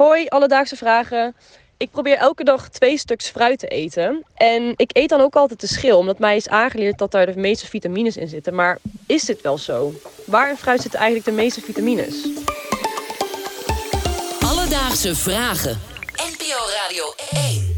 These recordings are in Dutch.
Hoi, alledaagse vragen. Ik probeer elke dag twee stuks fruit te eten. En ik eet dan ook altijd de schil, omdat mij is aangeleerd dat daar de meeste vitamines in zitten. Maar is dit wel zo? Waar in fruit zitten eigenlijk de meeste vitamines? Alledaagse vragen. NPO Radio 1.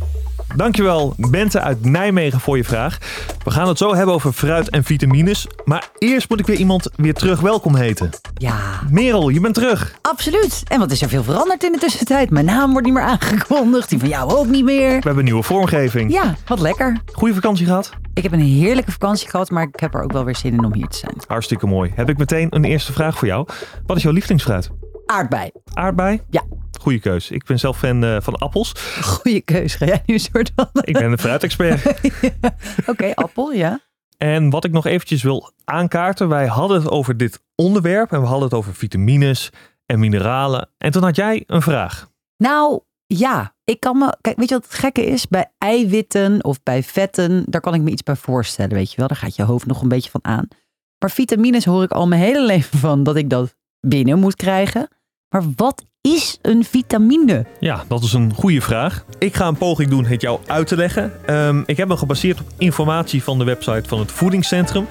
Dankjewel Bente uit Nijmegen voor je vraag. We gaan het zo hebben over fruit en vitamines. Maar eerst moet ik weer iemand weer terug welkom heten. Ja, Merel, je bent terug. absoluut. En wat is er veel veranderd in de tussentijd? Mijn naam wordt niet meer aangekondigd. Die van jou ook niet meer. We hebben een nieuwe vormgeving. Ja, wat lekker. Goeie vakantie gehad? Ik heb een heerlijke vakantie gehad, maar ik heb er ook wel weer zin in om hier te zijn. Hartstikke mooi. Heb ik meteen een eerste vraag voor jou. Wat is jouw lievelingsfruit? Aardbei. Aardbei? Ja. Goeie keus. Ik ben zelf fan eh, van appels. Goeie keus. Ga jij nu een soort van... Ik ben een fruitexpert. Oké, appel, ja. En wat ik nog eventjes wil aankaarten. Wij hadden het over dit onderwerp. En we hadden het over vitamines en mineralen. En toen had jij een vraag. Nou, ja. Ik kan me... Kijk, weet je wat het gekke is? Bij eiwitten of bij vetten, daar kan ik me iets bij voorstellen, weet je wel. Daar gaat je hoofd nog een beetje van aan. Maar vitamines hoor ik al mijn hele leven van dat ik dat binnen moet krijgen. Maar wat is een vitamine? Ja, dat is een goede vraag. Ik ga een poging doen het jou uit te leggen. Ehm, ik heb me gebaseerd op informatie van de website van het voedingscentrum.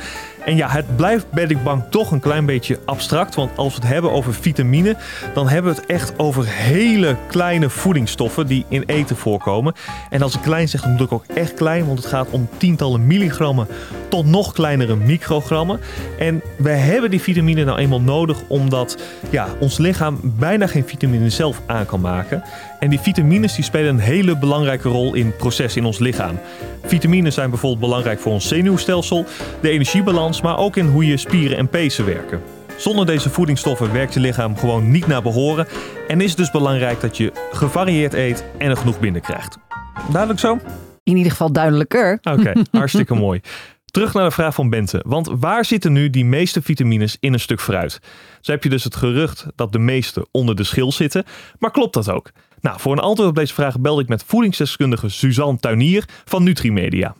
En ja, het blijft, ben ik bang, toch een klein beetje abstract. Want als we het hebben over vitamine, dan hebben we het echt over hele kleine voedingsstoffen die in eten voorkomen. En als ik klein zeg, dan bedoel ik ook echt klein, want het gaat om tientallen milligrammen tot nog kleinere microgrammen. En we hebben die vitamine nou eenmaal nodig omdat ja, ons lichaam bijna geen vitamine zelf aan kan maken. En die vitamines die spelen een hele belangrijke rol in processen in ons lichaam. Vitamines zijn bijvoorbeeld belangrijk voor ons zenuwstelsel, de energiebalans, maar ook in hoe je spieren en pezen werken. Zonder deze voedingsstoffen werkt je lichaam gewoon niet naar behoren en is het dus belangrijk dat je gevarieerd eet en er genoeg binnenkrijgt. Duidelijk zo? In ieder geval duidelijker. Oké, hartstikke mooi. Terug naar de vraag van Bente. Want waar zitten nu die meeste vitamines in een stuk fruit? Zo heb je dus het gerucht dat de meeste onder de schil zitten. Maar klopt dat ook? Nou, voor een antwoord op deze vraag belde ik met voedingsdeskundige Suzanne Tuinier van Nutrimedia.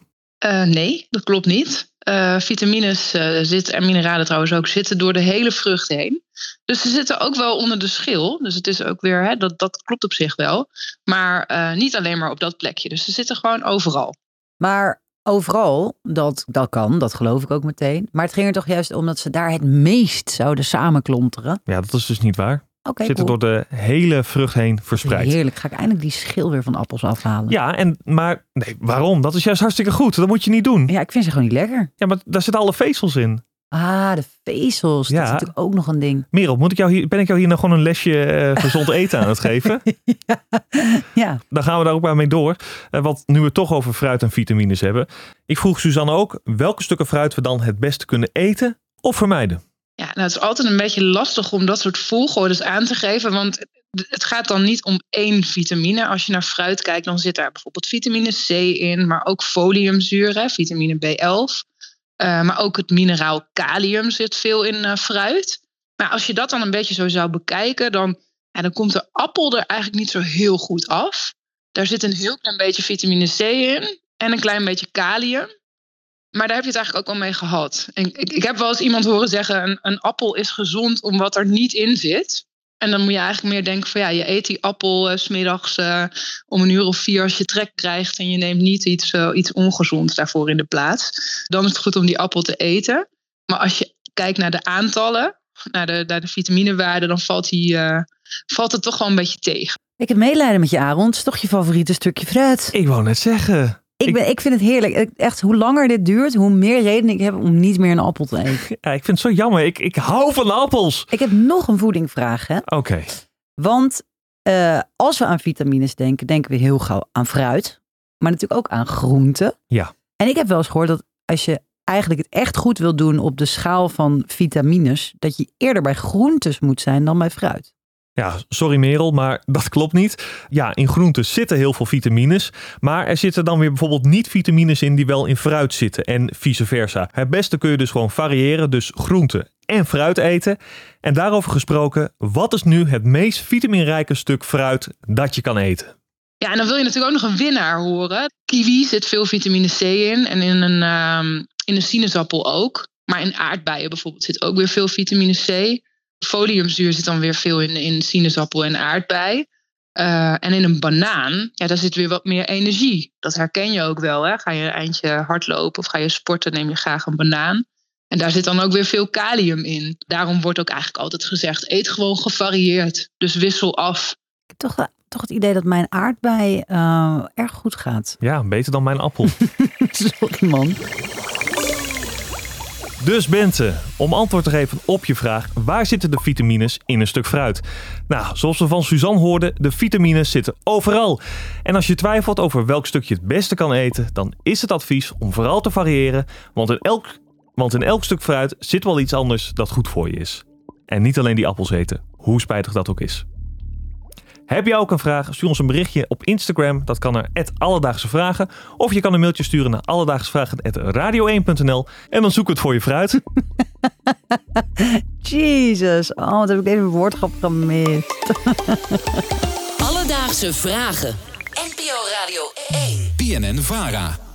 Uh, nee, dat klopt niet. Uh, vitamines uh, zitten, en mineralen trouwens ook, zitten door de hele vrucht heen. Dus ze zitten ook wel onder de schil. Dus het is ook weer, hè, dat, dat klopt op zich wel. Maar uh, niet alleen maar op dat plekje. Dus ze zitten gewoon overal. Maar overal, dat, dat kan, dat geloof ik ook meteen. Maar het ging er toch juist om dat ze daar het meest zouden samenklonteren. Ja, dat is dus niet waar. Okay, zitten cool. door de hele vrucht heen verspreid. Heerlijk, ga ik eindelijk die schil weer van appels afhalen. Ja, en, maar nee, waarom? Dat is juist hartstikke goed. Dat moet je niet doen. Ja, ik vind ze gewoon niet lekker. Ja, maar daar zitten alle vezels in. Ah, de vezels. Ja. Dat is natuurlijk ook nog een ding. Merel, moet ik jou hier, ben ik jou hier nou gewoon een lesje uh, gezond eten aan het geven? ja. ja. Dan gaan we daar ook maar mee door. Uh, want nu we het toch over fruit en vitamines hebben. Ik vroeg Suzanne ook welke stukken fruit we dan het beste kunnen eten of vermijden. Ja, nou, het is altijd een beetje lastig om dat soort volgordes aan te geven. Want het gaat dan niet om één vitamine. Als je naar fruit kijkt, dan zit daar bijvoorbeeld vitamine C in, maar ook foliumzuur, hè, vitamine B11. Uh, maar ook het mineraal kalium zit veel in uh, fruit. Maar als je dat dan een beetje zo zou bekijken, dan, ja, dan komt de appel er eigenlijk niet zo heel goed af. Daar zit een heel klein beetje vitamine C in en een klein beetje kalium. Maar daar heb je het eigenlijk ook al mee gehad. En ik, ik heb wel eens iemand horen zeggen: een, een appel is gezond om wat er niet in zit. En dan moet je eigenlijk meer denken van ja, je eet die appel uh, smiddags uh, om een uur of vier als je trek krijgt en je neemt niet iets, uh, iets ongezonds daarvoor in de plaats. Dan is het goed om die appel te eten. Maar als je kijkt naar de aantallen, naar de, naar de vitaminewaarde, dan valt, die, valt het toch wel een beetje tegen. Ik heb medelijden met je, Aaron. Het is toch je favoriete stukje fruit? Ik wou net zeggen. Ik, ben, ik vind het heerlijk. Echt, hoe langer dit duurt, hoe meer reden ik heb om niet meer een appel te eten. Ja, ik vind het zo jammer. Ik, ik hou van appels. Ik heb nog een voedingvraag. Oké. Okay. Want uh, als we aan vitamines denken, denken we heel gauw aan fruit. Maar natuurlijk ook aan groenten. Ja. En ik heb wel eens gehoord dat als je eigenlijk het echt goed wil doen op de schaal van vitamines, dat je eerder bij groentes moet zijn dan bij fruit. Ja, sorry Merel, maar dat klopt niet. Ja, in groenten zitten heel veel vitamines. Maar er zitten dan weer bijvoorbeeld niet vitamines in die wel in fruit zitten. En vice versa. Het beste kun je dus gewoon variëren. Dus groenten en fruit eten. En daarover gesproken, wat is nu het meest vitaminrijke stuk fruit dat je kan eten? Ja, en dan wil je natuurlijk ook nog een winnaar horen. Kiwi zit veel vitamine C in. En in een, um, in een sinaasappel ook. Maar in aardbeien bijvoorbeeld zit ook weer veel vitamine C. Foliumzuur zit dan weer veel in, in sinaasappel en aardbei. Uh, en in een banaan, ja, daar zit weer wat meer energie. Dat herken je ook wel. Hè? Ga je een eindje hardlopen of ga je sporten, neem je graag een banaan. En daar zit dan ook weer veel kalium in. Daarom wordt ook eigenlijk altijd gezegd: eet gewoon gevarieerd. Dus wissel af. Ik heb toch, toch het idee dat mijn aardbei uh, erg goed gaat. Ja, beter dan mijn appel. Sorry man. Dus Bente, om antwoord te geven op je vraag, waar zitten de vitamines in een stuk fruit? Nou, zoals we van Suzanne hoorden, de vitamines zitten overal. En als je twijfelt over welk stukje het beste kan eten, dan is het advies om vooral te variëren, want in elk, want in elk stuk fruit zit wel iets anders dat goed voor je is. En niet alleen die appels eten, hoe spijtig dat ook is. Heb jij ook een vraag? Stuur ons een berichtje op Instagram. Dat kan naar Alledaagse Vragen. Of je kan een mailtje sturen naar alledaagsvragen.radio1.nl. En dan zoek het voor je fruit. Jesus. Oh, wat heb ik even een woordgrap gemist. Alledaagse Vragen. NPO Radio 1. PNN Vara.